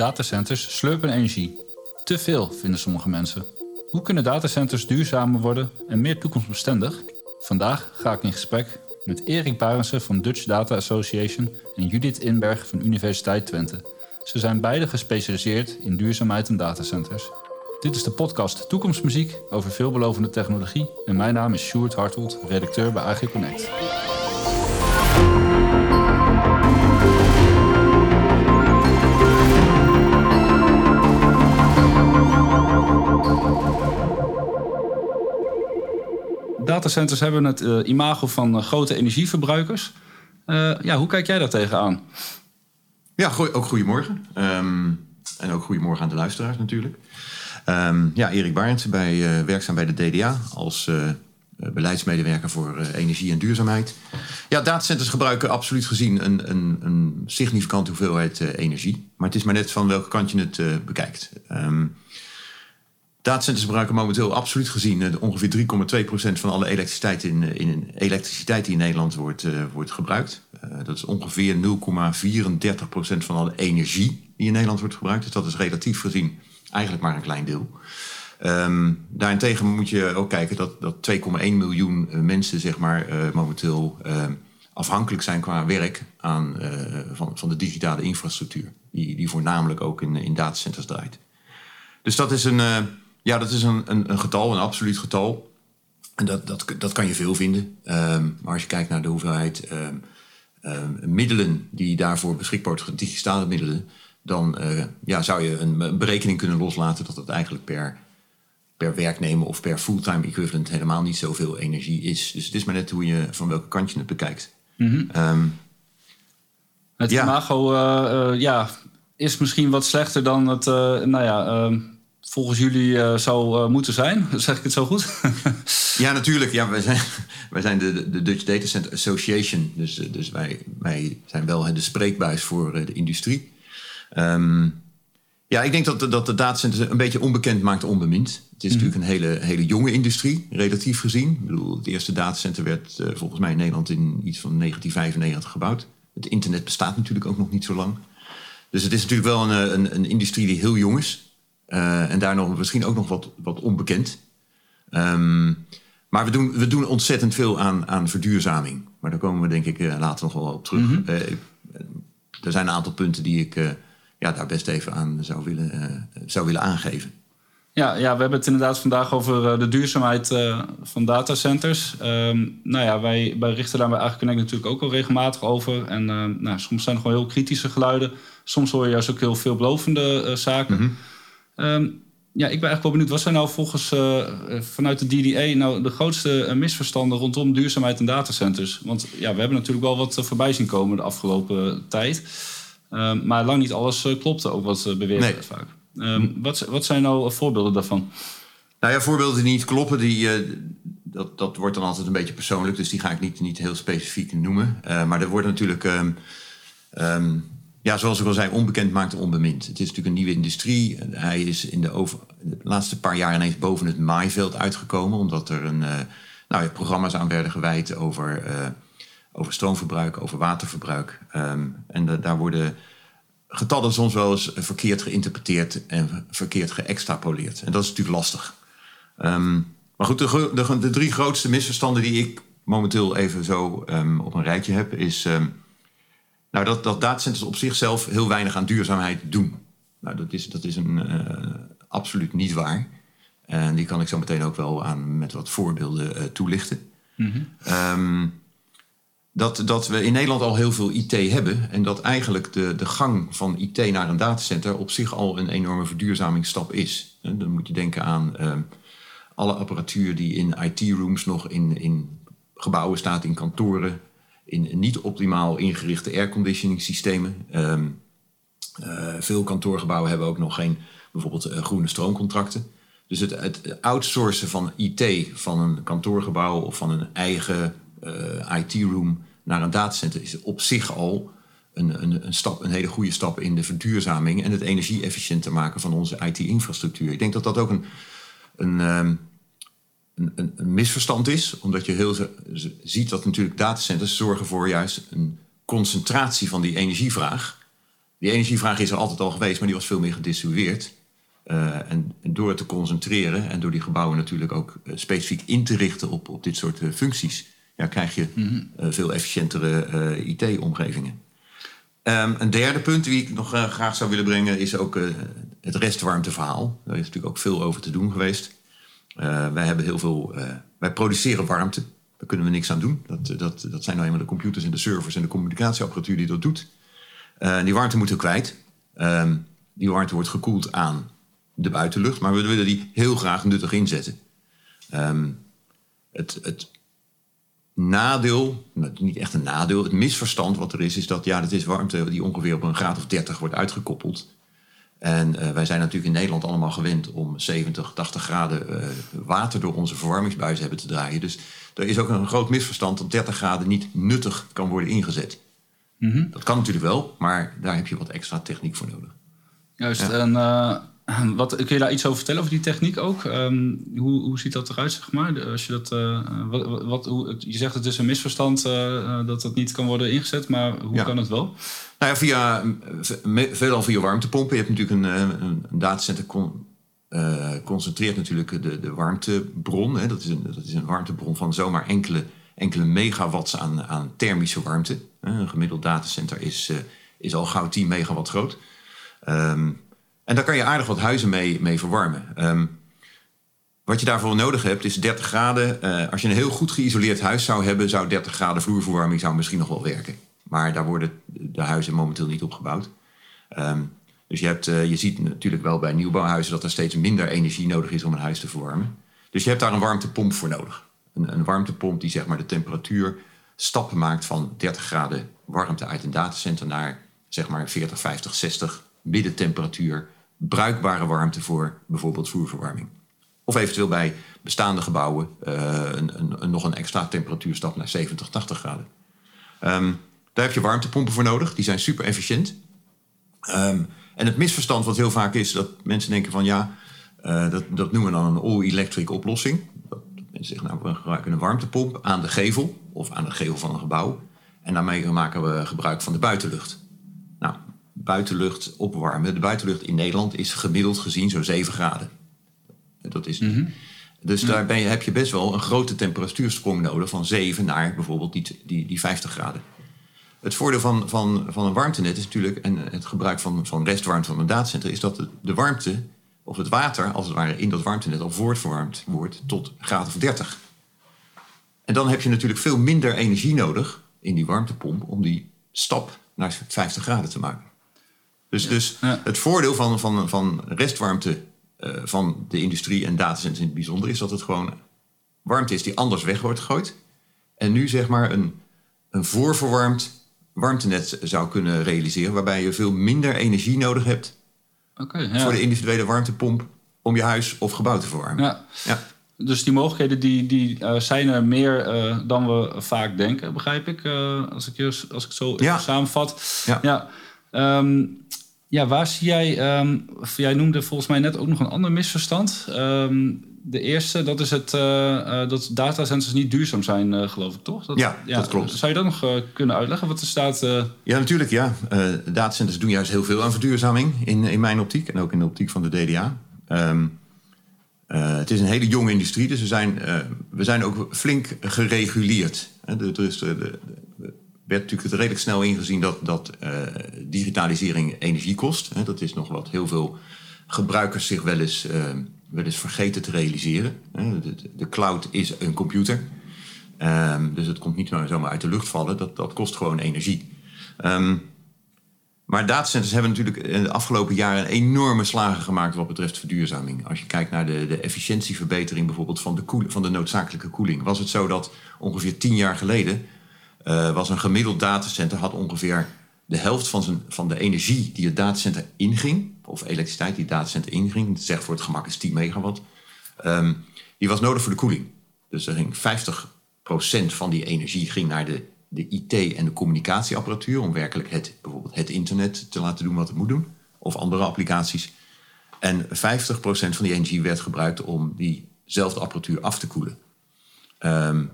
Datacenters slurpen energie. Te veel, vinden sommige mensen. Hoe kunnen datacenters duurzamer worden en meer toekomstbestendig? Vandaag ga ik in gesprek met Erik Barensen van Dutch Data Association en Judith Inberg van Universiteit Twente. Ze zijn beide gespecialiseerd in duurzaamheid en datacenters. Dit is de podcast Toekomstmuziek over veelbelovende technologie en mijn naam is Sjoerd Hartelt, redacteur bij AG Connect. Datacenters hebben het uh, imago van uh, grote energieverbruikers. Uh, ja, hoe kijk jij daar tegenaan? Ja, ook goedemorgen. Um, en ook goedemorgen aan de luisteraars natuurlijk. Um, ja, Erik Barends, bij, werkzaam bij de DDA als beleidsmedewerker voor energie en duurzaamheid. Ja, datacenters gebruiken absoluut gezien een, een, een significante hoeveelheid energie. Maar het is maar net van welke kant je het bekijkt. Um, Datacenters gebruiken momenteel absoluut gezien uh, ongeveer 3,2% van alle elektriciteit, in, uh, in, elektriciteit die in Nederland wordt, uh, wordt gebruikt. dat is ongeveer 0,34% van alle energie die in Nederland wordt gebruikt. Dus dat is relatief gezien eigenlijk maar een klein deel. Um, daarentegen moet je ook kijken dat, dat 2,1 miljoen mensen zeg maar, momenteel afhankelijk zijn qua werk aan, van, van de digitale infrastructuur. Die, die voornamelijk ook in, in datacenters draait. Dus dat is een ja, dat is een, een, een getal, een absoluut getal. En dat, dat, dat kan je veel vinden. Um, maar als je kijkt naar de hoeveelheid um, um, middelen die daarvoor beschikbaar zijn, digitale middelen, dan uh, ja, zou je een, berekening kunnen loslaten dat het eigenlijk per, per werknemer of per fulltime equivalent helemaal niet zoveel energie is. Dus het is maar net hoe je van welke kant je het bekijkt. Mm -hmm. het ja. imago uh, uh, ja, is misschien wat slechter dan het, nou ja volgens jullie uh, zou uh, moeten zijn. Zeg ik het zo goed? ja, natuurlijk. Ja, wij zijn, wij zijn de, de Dutch Data Center Association. Dus, eh, dus wij, wij zijn wel de spreekbuis voor de industrie. Um, ja, ik denk dat, dat de datacenter een beetje onbekend maakt onbemind. Het is mm natuurlijk een hele, hele jonge industrie, relatief gezien. Ik bedoel, het eerste datacenter werd uh, volgens mij in Nederland in iets van 1995 gebouwd. Het internet bestaat natuurlijk ook nog niet zo lang. Dus het is natuurlijk wel een, een, een industrie die heel jong is. Uh, en daar nog misschien ook nog wat, wat onbekend. Um, maar we doen, we doen ontzettend veel aan, aan verduurzaming. Maar daar komen we denk ik uh, later nog wel op terug. Mm -hmm. uh, er zijn een aantal punten die ik ja, daar best even aan zou willen, zou willen aangeven. Ja, ja, we hebben het inderdaad vandaag over de duurzaamheid van datacenters. Um, nou ja, wij, wij richten daar bij Connect natuurlijk ook al regelmatig over. En nou, soms zijn er gewoon heel kritische geluiden. Soms hoor je juist ook heel veelbelovende zaken. Mm -hmm. Um, ja, ik ben eigenlijk wel benieuwd. Wat zijn nou volgens uh, vanuit de DDA nou de grootste uh, misverstanden rondom duurzaamheid en datacenters? Want ja, we hebben natuurlijk wel wat voorbij zien komen de afgelopen tijd. Um, maar lang niet alles klopte, ook wat beweerd werd vaak. Um, wat, wat zijn nou voorbeelden daarvan? Nou ja, voorbeelden die niet kloppen, die, dat, dat wordt dan altijd een beetje persoonlijk. Dus die ga ik niet, niet heel specifiek noemen. maar er wordt natuurlijk... Ja, zoals ik al zei, onbekend maakt onbemind. Het is natuurlijk een nieuwe industrie. Hij is in de, over, laatste paar jaar ineens boven het maaiveld uitgekomen, omdat er een, uh, nou, programma's aan werden gewijd over, uh, over stroomverbruik, over waterverbruik. Um, en daar worden getallen soms wel eens verkeerd geïnterpreteerd en verkeerd geëxtrapoleerd. En dat is natuurlijk lastig. Um, maar goed, de, de, de, drie grootste misverstanden die ik momenteel even zo um, op een rijtje heb, is. Nou, dat, dat datacenters op zichzelf heel weinig aan duurzaamheid doen. Nou, dat is, dat is een, uh, absoluut niet waar. En die kan ik zo meteen ook wel aan met wat voorbeelden uh, toelichten. Mm -hmm. um, dat, dat we in Nederland al heel veel IT hebben. En dat eigenlijk de, de gang van IT naar een datacenter op zich al een enorme verduurzamingsstap is. En dan moet je denken aan uh, alle apparatuur die in IT-rooms nog in, in gebouwen staat, in kantoren, in niet optimaal ingerichte airconditioning systemen. Um, veel kantoorgebouwen hebben ook nog geen bijvoorbeeld uh, groene stroomcontracten. Dus het, het, outsourcen van IT van een kantoorgebouw of van een eigen uh, IT-room naar een datacenter is op zich al een, een, een, stap, een hele goede stap in de verduurzaming en het energie-efficiënter maken van onze IT-infrastructuur. Ik denk dat dat ook een, een um, een, een, misverstand is. Omdat je heel ziet dat natuurlijk datacenters zorgen voor juist een concentratie van die energievraag. die energievraag is er altijd al geweest, maar die was veel meer gedistribueerd. Uh, en, door het te concentreren en door die gebouwen natuurlijk ook uh, specifiek in te richten op, op dit soort uh, functies, ja, krijg je mm -hmm. veel efficiëntere IT-omgevingen. Um, een derde punt die ik nog graag zou willen brengen is ook het restwarmteverhaal. Daar is natuurlijk ook veel over te doen geweest. Wij hebben heel veel. wij produceren warmte. Daar kunnen we niks aan doen. Dat, dat, dat zijn nou eenmaal de computers en de servers en de communicatieapparatuur die dat doet. die warmte moeten we kwijt. Um, die warmte wordt gekoeld aan de buitenlucht, maar we willen die heel graag nuttig inzetten. Um, het, het nadeel, nou, niet echt een nadeel, het misverstand wat er is, is dat ja, dat is warmte die ongeveer op een graad of 30 wordt uitgekoppeld. En uh, wij zijn natuurlijk in Nederland allemaal gewend om 70, 80 graden uh, water door onze verwarmingsbuizen hebben te draaien. Dus er is ook een groot misverstand dat 30 graden niet nuttig kan worden ingezet. Mm -hmm. Dat kan natuurlijk wel, maar daar heb je wat extra techniek voor nodig. Juist, ja. en uh, wat, kun je daar iets over vertellen, over die techniek ook? Um, hoe, hoe ziet dat eruit, zeg maar? Als je, dat, uh, wat, wat, hoe, je zegt het is een misverstand uh, dat dat niet kan worden ingezet, maar hoe ja. kan het wel? Nou ja, via, veelal via warmtepompen. Je hebt natuurlijk een, een, een datacenter con, concentreert natuurlijk de, de warmtebron. Hè. Dat, is een, dat is een warmtebron van zomaar enkele, enkele megawatts aan, aan thermische warmte. Een gemiddeld datacenter is, is al gauw 10 megawatt groot. Um, en daar kan je aardig wat huizen mee, mee verwarmen. Um, wat je daarvoor nodig hebt is 30 graden. Uh, als je een heel goed geïsoleerd huis zou hebben, zou 30 graden vloerverwarming zou misschien nog wel werken. Maar daar worden de huizen momenteel niet op gebouwd. Um, dus je, hebt, uh, je ziet natuurlijk wel bij nieuwbouwhuizen dat er steeds minder energie nodig is om een huis te verwarmen. Dus je hebt daar een warmtepomp voor nodig. Een, een warmtepomp die zeg maar de temperatuur stappen maakt van 30 graden warmte uit een datacenter naar zeg maar 40, 50, 60 middentemperatuur bruikbare warmte voor bijvoorbeeld vloerverwarming. Of eventueel bij bestaande gebouwen uh, een, een, nog een extra temperatuurstap naar 70, 80 graden. Um, daar heb je warmtepompen voor nodig. Die zijn super efficiënt. Um, en het misverstand wat heel vaak is, dat mensen denken van ja, uh, dat, dat noemen we dan een all-electric oplossing. Dat mensen zeggen, nou, we gebruiken een warmtepomp aan de gevel of aan de gevel van een gebouw. En daarmee maken we gebruik van de buitenlucht buitenlucht opwarmen. De buitenlucht in Nederland is gemiddeld gezien zo'n 7 graden. Dat is mm -hmm. Dus daar ben je, heb je best wel een grote temperatuursprong nodig van 7 naar bijvoorbeeld die, die, die 50 graden. Het voordeel van, van, van een warmtenet is natuurlijk, en het gebruik van, van restwarmte van een datacenter, is dat de, de warmte of het water als het ware in dat warmtenet al voortverwarmd wordt tot graad of 30. En dan heb je natuurlijk veel minder energie nodig in die warmtepomp om die stap naar 50 graden te maken. Dus, dus het voordeel van, van, van restwarmte uh, van de industrie en datacenters in het bijzonder is dat het gewoon warmte is die anders weg wordt gegooid. En nu zeg maar een, een voorverwarmd warmtenet zou kunnen realiseren, waarbij je veel minder energie nodig hebt okay, ja. voor de individuele warmtepomp om je huis of gebouw te verwarmen. Ja. ja. Dus die mogelijkheden die, die uh, zijn er meer uh, dan we vaak denken, begrijp ik, uh, als, ik als ik het zo ja. samenvat. Ja. ja. Um, ja, waar zie jij... Um, jij noemde volgens mij net ook nog een ander misverstand. Um, de eerste, dat is het, uh, uh, dat datacenters niet duurzaam zijn, uh, geloof ik, toch? Dat, ja, ja, dat klopt. Zou je dat nog kunnen uitleggen, wat er staat? Ja, natuurlijk, ja. datacenters doen juist heel veel aan verduurzaming in, in mijn optiek... en ook in de optiek van de DDA. Um, het is een hele jonge industrie, dus we zijn, we zijn ook flink gereguleerd. Er is de, de, werd natuurlijk redelijk snel ingezien dat, dat uh, digitalisering energie kost. Hè. Dat is nog wat heel veel gebruikers zich wel eens, uh, wel eens vergeten te realiseren. Hè. De, de, cloud is een computer. Um, dus het komt niet zomaar uit de lucht vallen. Dat, dat kost gewoon energie. Um, maar datacenters hebben natuurlijk in de afgelopen jaren enorme slagen gemaakt wat betreft verduurzaming. Als je kijkt naar de, de efficiëntieverbetering bijvoorbeeld van de, koel, van de noodzakelijke koeling, was het zo dat ongeveer tien jaar geleden uh, was een gemiddeld datacenter, had ongeveer de helft van, zijn, van de energie die het datacenter inging, of elektriciteit die het datacenter inging, zegt voor het gemak is 10 megawatt, um, die was nodig voor de koeling. Dus er ging 50% van die energie ging naar de, de IT en de communicatieapparatuur, om werkelijk het, bijvoorbeeld het internet te laten doen wat het moet doen, of andere applicaties. En 50% van die energie werd gebruikt om diezelfde apparatuur af te koelen. Um,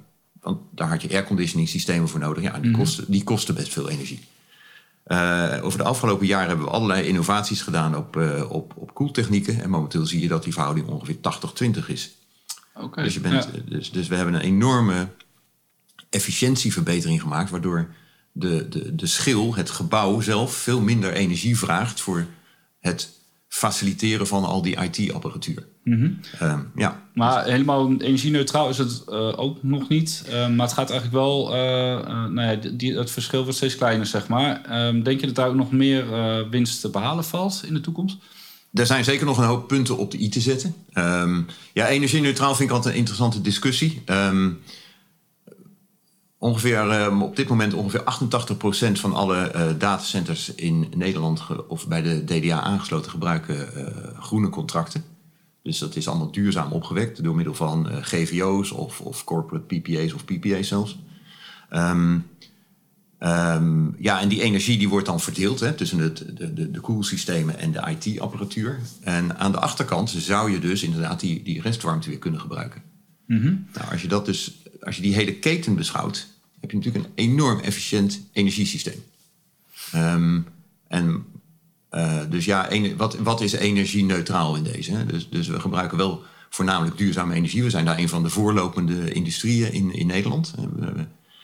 want daar had je airconditioning systemen voor nodig. Ja, die, mm kosten, die kosten best veel energie. over de afgelopen jaren hebben we allerlei innovaties gedaan op, op, op koeltechnieken. En momenteel zie je dat die verhouding ongeveer 80-20 is. Okay, dus, je bent, dus, dus we hebben een enorme efficiëntieverbetering gemaakt, waardoor de, de, de schil, het gebouw zelf, veel minder energie vraagt voor het faciliteren van al die IT-apparatuur. Mhm. Ehm, ja. Maar helemaal energie-neutraal is het uh, ook nog niet. Uh, maar het gaat eigenlijk wel, uh, nou ja, die, het verschil wordt steeds kleiner, zeg maar. Ehm, denk je dat daar ook nog meer winst te behalen valt in de toekomst? Er zijn zeker nog een hoop punten op de i te zetten. Um, ja, energie-neutraal vind ik altijd een interessante discussie. Ongeveer, ehm, op dit moment ongeveer 88% van alle uh, datacenters in Nederland of bij de DDA aangesloten gebruiken uh, groene contracten. Dus dat is allemaal duurzaam opgewekt door middel van uh, GVO's of, of, corporate PPA's of PPA's zelfs. Um, um, ja, en die energie die wordt dan verdeeld hè, tussen het, de, de, de koelsystemen en de IT-apparatuur. En aan de achterkant zou je dus inderdaad die, die restwarmte weer kunnen gebruiken. Mm -hmm. Nou, als je dat dus als je die hele keten beschouwt, heb je natuurlijk een enorm efficiënt energiesysteem. Um, en uh, dus ja, wat, wat is energie-neutraal in deze? Hè? Dus, dus we gebruiken wel voornamelijk duurzame energie. We zijn daar een van de voorlopende industrieën in, in Nederland. We, we,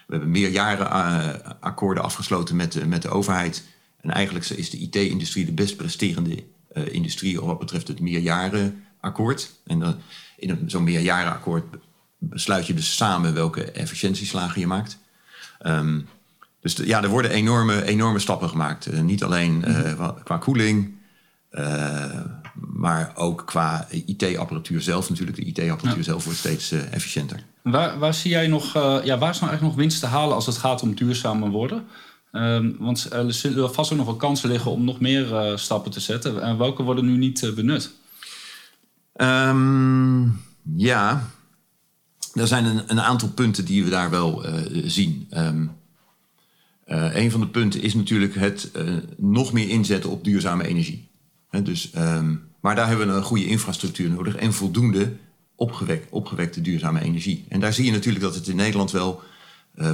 we hebben meerjaren uh, akkoorden afgesloten met, de, met de overheid. En eigenlijk is de IT-industrie de best presterende uh, industrie wat betreft het meerjarenakkoord. En in zo'n meerjarenakkoord besluit je dus samen welke efficiëntieslagen je maakt. Um, dus ja, er worden enorme, enorme stappen gemaakt. Uh, niet alleen uh, qua koeling, uh, maar ook qua IT-apparatuur zelf natuurlijk. De IT-apparatuur ja. zelf wordt steeds efficiënter. Waar, waar zie jij nog, ja, waar is nou eigenlijk nog winst te halen als het gaat om duurzamer worden? Um, want er zullen vast ook nog wel kansen liggen om nog meer stappen te zetten. En welke worden nu niet benut? Um, ja, er zijn een, een, aantal punten die we daar wel uh, zien. Um, een van de punten is natuurlijk het uh, nog meer inzetten op duurzame energie. Dus, um, maar daar hebben we een goede infrastructuur nodig en voldoende opgewek, opgewekte duurzame energie. En daar zie je natuurlijk dat het in Nederland wel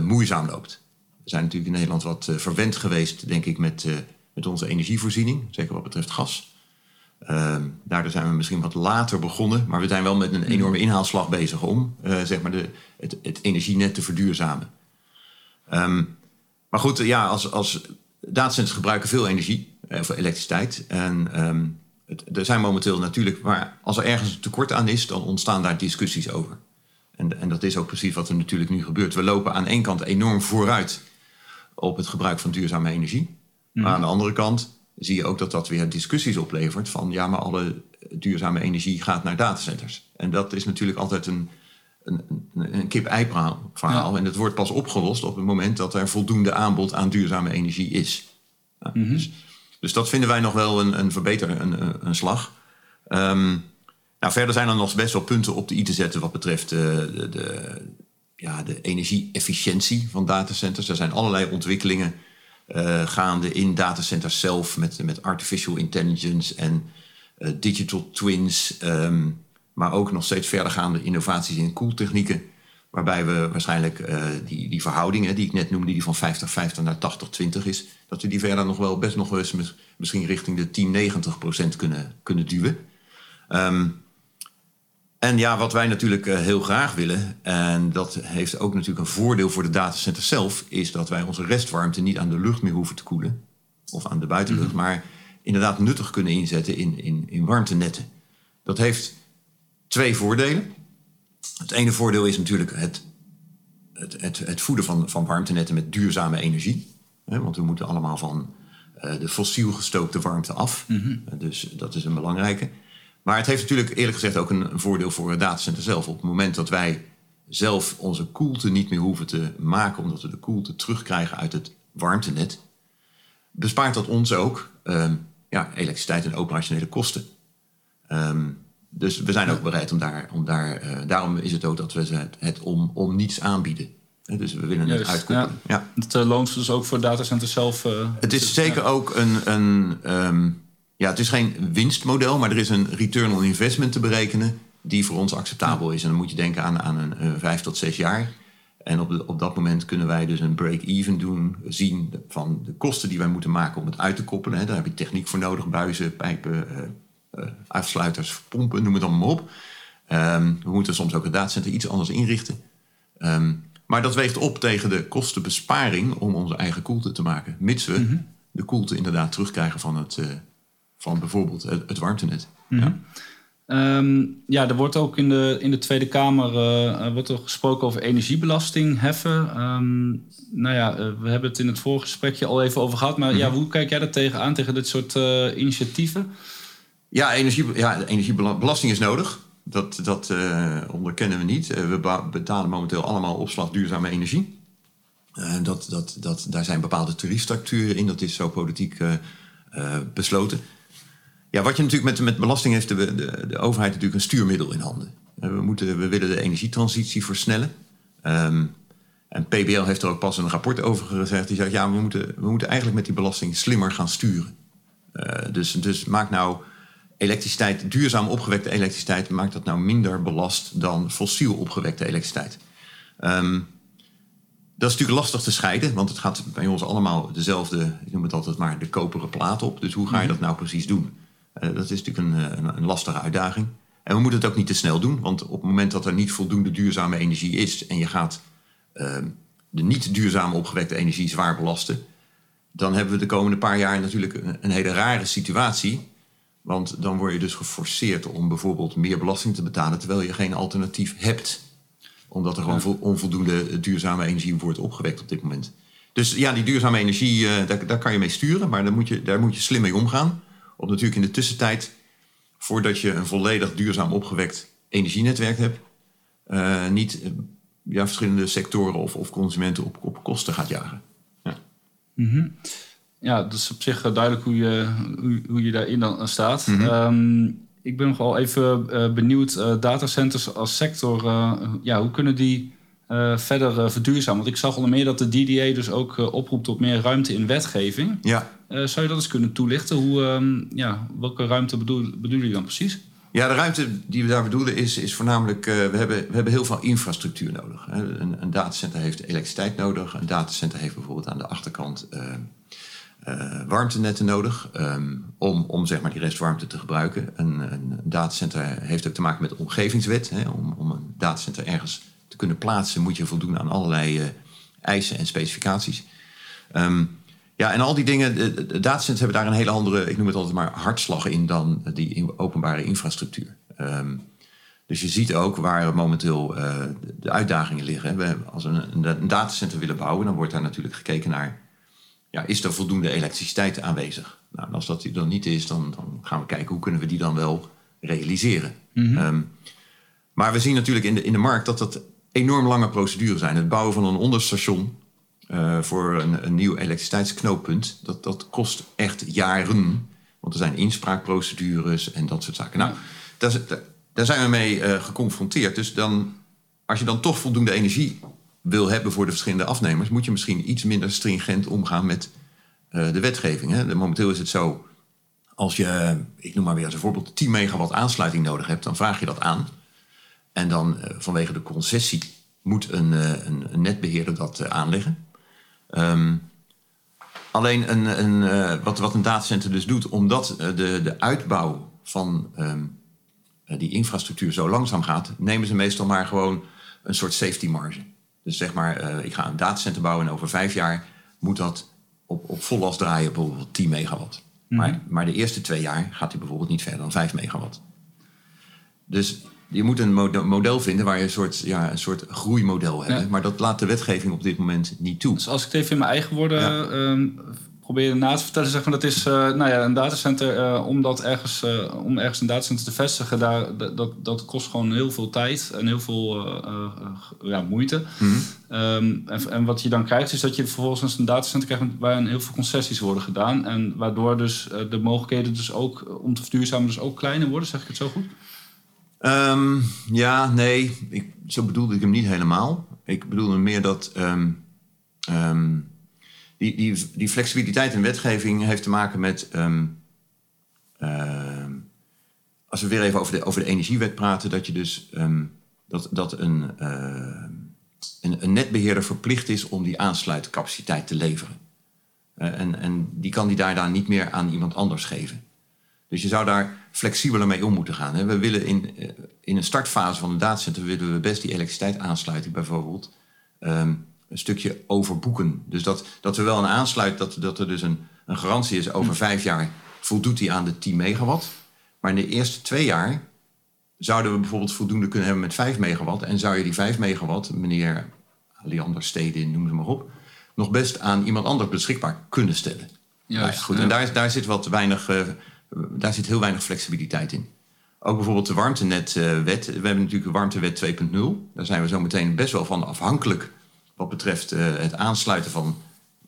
moeizaam loopt. We zijn natuurlijk in Nederland wat verwend geweest, denk ik, met, met onze energievoorziening, zeker wat betreft gas. Uh, daardoor zijn we misschien wat later begonnen, maar we zijn wel met een enorme inhaalslag bezig om uh, zeg maar de, het, het, energienet te verduurzamen. Um, maar goed, ja, als, als datacenters gebruiken veel energie, voor elektriciteit. En um, het, er zijn momenteel natuurlijk, maar als er ergens een tekort aan is, dan ontstaan daar discussies over. En, en dat is ook precies wat er natuurlijk nu gebeurt. We lopen aan één kant enorm vooruit op het gebruik van duurzame energie. Mm. Maar aan de andere kant zie je ook dat dat weer discussies oplevert van ja, maar alle duurzame energie gaat naar datacenters. En dat is natuurlijk altijd een, een, een kip-ei-verhaal. Ja. En dat wordt pas opgelost op het moment dat er voldoende aanbod aan duurzame energie is. Mm -hmm. dus, dus, dat vinden wij nog wel een, een verbeter, een, een slag. Um, nou, verder zijn er nog best wel punten op de i te zetten wat betreft uh, de, de, ja, de energie-efficiëntie van datacenters. Er zijn allerlei ontwikkelingen uh, gaande in datacenters zelf met, met artificial intelligence en uh, digital twins. Um, maar ook nog steeds verdergaande innovaties in koeltechnieken. Waarbij we waarschijnlijk uh, die, die verhoudingen die ik net noemde, die van 50-50 naar 80-20 is, dat we die verder nog wel best nog eens misschien richting de 10-90 procent kunnen, kunnen duwen. Um, en ja, wat wij natuurlijk uh, heel graag willen, en dat heeft ook natuurlijk een voordeel voor de datacenter zelf, is dat wij onze restwarmte niet aan de lucht meer hoeven te koelen, of aan de buitenlucht, mm -hmm. maar inderdaad nuttig kunnen inzetten in, in, in warmtenetten. Dat heeft twee voordelen. Het ene voordeel is natuurlijk het, het, het, het voeden van, van warmtenetten met duurzame energie. Hè, want we moeten allemaal van uh, de fossiel gestookte warmte af. Mm -hmm. uh, dus dat is een belangrijke. Maar het heeft natuurlijk eerlijk gezegd ook een, een voordeel voor het datacenter zelf. Op het moment dat wij zelf onze koelte niet meer hoeven te maken, omdat we de koelte terugkrijgen uit het warmtenet, bespaart dat ons ook um, ja, elektriciteit en operationele kosten. Um, dus we zijn ook bereid om daar, om daar uh, daarom is het ook dat we het, het om, om niets aanbieden. Dus we willen het uitkoppelen. Ja. ja. Het uh, loont dus ook voor datacenters zelf. Uh, het is zeker ja. ook een, een um, ja, het is geen winstmodel, maar er is een return on investment te berekenen die voor ons acceptabel is. En dan moet je denken aan, aan een uh, vijf tot zes jaar. En op, op dat moment kunnen wij dus een break-even doen, zien van de kosten die wij moeten maken om het uit te koppelen. Hè. Daar heb je techniek voor nodig, buizen, pijpen, uh, afsluiters, pompen, noem het allemaal op. Ehm, we moeten soms ook het datacenter iets anders inrichten. Ehm, maar dat weegt op tegen de kostenbesparing om onze eigen koelte te maken. Mits we mhm. de koelte inderdaad terugkrijgen van, het, van bijvoorbeeld het, warmtenet. Mhm. ja. Ehm, ja, er wordt ook in de, in de Tweede Kamer uh, wordt er gesproken over energiebelasting heffen. Um, nou ja, we hebben het in het vorige gesprekje al even over gehad. Maar ja, mhm. hoe kijk jij daar tegenaan, tegen dit soort initiatieven? Ja, energie, ja, energiebelasting is nodig. Dat, dat uh, onderkennen we niet. Uh, we betalen momenteel allemaal opslag duurzame energie. Uh, dat, dat, dat, daar zijn bepaalde tariefstructuren in. Dat is zo politiek besloten. Ja, wat je natuurlijk met, met belasting heeft, de, de, de overheid natuurlijk een stuurmiddel in handen. we, moeten, we willen de energietransitie versnellen. Um, en PBL heeft er ook pas een rapport over gezegd. Die zegt, ja, we moeten, we moeten eigenlijk met die belasting slimmer gaan sturen. dus, dus maak nou elektriciteit, duurzaam opgewekte elektriciteit, maakt dat nou minder belast dan fossiel opgewekte elektriciteit? Um, dat is natuurlijk lastig te scheiden, want het gaat bij ons allemaal dezelfde, ik noem het altijd maar, de koperen plaat op. Dus hoe ga je mhm. dat nou precies doen? Uh, dat is natuurlijk een, een, een, lastige uitdaging. En we moeten het ook niet te snel doen, want op het moment dat er niet voldoende duurzame energie is en je gaat uh, de niet duurzame opgewekte energie zwaar belasten, dan hebben we de komende paar jaar natuurlijk een, een hele rare situatie want dan word je dus geforceerd om bijvoorbeeld meer belasting te betalen terwijl je geen alternatief hebt. Omdat er gewoon onvoldoende duurzame energie wordt opgewekt op dit moment. Dus ja, die duurzame energie, uh, daar, daar, kan je mee sturen, maar daar moet, je, daar moet je slim mee omgaan. Om natuurlijk in de tussentijd, voordat je een volledig duurzaam opgewekt energienetwerk hebt, uh, niet uh, ja, verschillende sectoren of, of consumenten op, op kosten gaat jagen. Ja. Mm ja, dat is op zich eh, duidelijk hoe je, hoe, hoe je daarin dan staat. Mhm. Ehm, ik ben nog wel even benieuwd, datacenters als sector, ja, hoe kunnen die verder verduurzamen? Want ik zag onder meer dat de DDA dus ook oproept tot meer ruimte in wetgeving. Ja. zou je dat eens kunnen toelichten? Hoe, um, ja, welke ruimte bedoel, bedoelen jullie dan precies? Ja, de ruimte die we daar bedoelen is, is voornamelijk... we, hebben, we hebben heel veel infrastructuur nodig. Hè. Een, een datacenter heeft elektriciteit nodig. Een datacenter heeft bijvoorbeeld aan de achterkant uh, warmtenetten nodig ehm, om, om zeg maar die restwarmte te gebruiken. Een, een datacenter heeft ook te maken met de omgevingswet. Hè. Om, om een datacenter ergens te kunnen plaatsen moet je voldoen aan allerlei uh, eisen en specificaties. Um, ja, en al die dingen, de, de datacenters hebben daar een hele andere, ik noem het altijd maar, hartslag in dan die openbare infrastructuur. Um, dus je ziet ook waar momenteel uh, de uitdagingen liggen. We, als we een, een datacenter willen bouwen, dan wordt daar natuurlijk gekeken naar ja, is er voldoende elektriciteit aanwezig? Nou, als dat er niet is, dan, dan, gaan we kijken hoe kunnen we die dan wel realiseren. Mm maar we zien natuurlijk in de, in de markt dat dat enorm lange procedures zijn. Het bouwen van een onderstation uh, voor een, nieuw elektriciteitsknooppunt, dat, dat kost echt jaren. Want er zijn inspraakprocedures en dat soort zaken. Nou, daar, zijn we mee uh, geconfronteerd. Dus dan, als je dan toch voldoende energie wil hebben voor de verschillende afnemers, moet je misschien iets minder stringent omgaan met uh, de wetgeving. Hè. Momenteel is het zo, als je, ik noem maar weer als een voorbeeld, 10 megawatt aansluiting nodig hebt, dan vraag je dat aan. En dan uh, vanwege de concessie moet een, uh, een, een netbeheerder dat aanleggen. Um, alleen een, een, wat, wat een datacenter dus doet, omdat de, de uitbouw van um, die infrastructuur zo langzaam gaat, nemen ze meestal maar gewoon een soort safety marge. Dus zeg maar, uh, ik ga een datacenter bouwen en over vijf jaar moet dat op, op vol last draaien, bijvoorbeeld 10 megawatt. Mhm. maar, maar de eerste twee jaar gaat hij bijvoorbeeld niet verder dan 5 megawatt. Dus je moet een model vinden waar je een soort, ja, een soort groeimodel hebt. Maar dat laat de wetgeving op dit moment niet toe. Dus als ik het even in mijn eigen woorden ja. Ehm, probeer na te vertellen, zeg maar, dat is uh, nou ja, een datacenter, uh, om, dat ergens, uh, om ergens een datacenter te vestigen, daar, dat, dat kost gewoon heel veel tijd en heel veel ja, moeite. Mm -hmm. um, en, en, wat je dan krijgt, is dat je vervolgens een datacenter krijgt waarin heel veel concessies worden gedaan. En waardoor dus de mogelijkheden dus ook om te verduurzamen dus ook kleiner worden, zeg ik het zo goed? Um, ja, nee, ik, zo bedoelde ik hem niet helemaal. Ik bedoelde meer dat. Um, die, die, die flexibiliteit in wetgeving heeft te maken met. Als we weer even over de, over de energiewet praten, dat je dus. Dat, dat een, een, netbeheerder verplicht is om die aansluitcapaciteit te leveren. Eh, en, en die kan die daarna niet meer aan iemand anders geven. Dus je zou daar flexibeler mee om moeten gaan. We willen in, eh, in een startfase van een datacenter willen we best die elektriciteit aansluiting bijvoorbeeld ehm, een stukje overboeken. Dus dat, dat we wel een aansluit, dat, dat er dus een, een garantie is over hm. vijf jaar voldoet die aan de 10 megawatt. Maar in de eerste twee jaar zouden we bijvoorbeeld voldoende kunnen hebben met 5 megawatt. En zou je die 5 megawatt, meneer Leander Steden, noem ze maar op, nog best aan iemand anders beschikbaar kunnen stellen. Juist, nou goed, En daar, daar, zit wat weinig, uh, daar zit heel weinig flexibiliteit in. Ook bijvoorbeeld de warmtenetwet. We hebben natuurlijk de warmtewet 2.0. Daar zijn we zo meteen best wel van afhankelijk wat betreft uh, het aansluiten van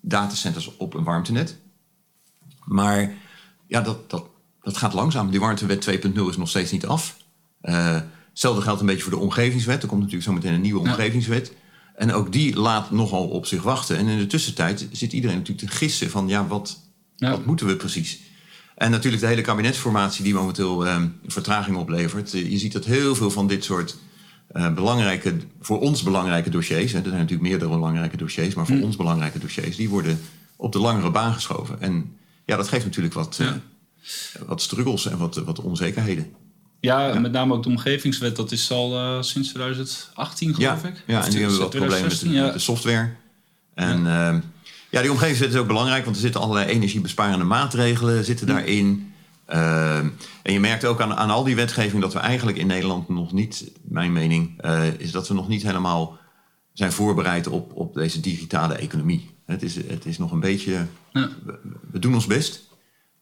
datacenters op een warmtenet. Maar ja, dat, dat, dat gaat langzaam. Die warmtewet 2.0 is nog steeds niet af. Uh, hetzelfde geldt een beetje voor de omgevingswet. Er komt natuurlijk zo meteen een nieuwe omgevingswet. En ook die laat nogal op zich wachten. En in de tussentijd zit iedereen natuurlijk te gissen van ja, wat, wat moeten we precies? En natuurlijk de hele kabinetsformatie die momenteel uh, vertraging oplevert. Je ziet dat heel veel van dit soort uh, belangrijke, voor ons belangrijke dossiers, hè, er zijn natuurlijk meerdere belangrijke dossiers, maar voor hm. ons belangrijke dossiers, die worden op de langere baan geschoven. En ja, dat geeft natuurlijk wat, ja. uh, wat struggles en wat, wat onzekerheden. Ja, met name ook de omgevingswet, dat is al uh, sinds 2018 geloof ik. Ja, en nu hebben we wat problemen met de, met de, software. En ja. die omgevingswet is ook belangrijk, want er zitten allerlei energiebesparende maatregelen zitten daarin. Uh, en je merkt ook aan, aan al die wetgeving dat we eigenlijk in Nederland nog niet, mijn mening, uh, is dat we nog niet helemaal zijn voorbereid op, op deze digitale economie. Het is, het is nog een beetje. Ja. We, we, doen ons best,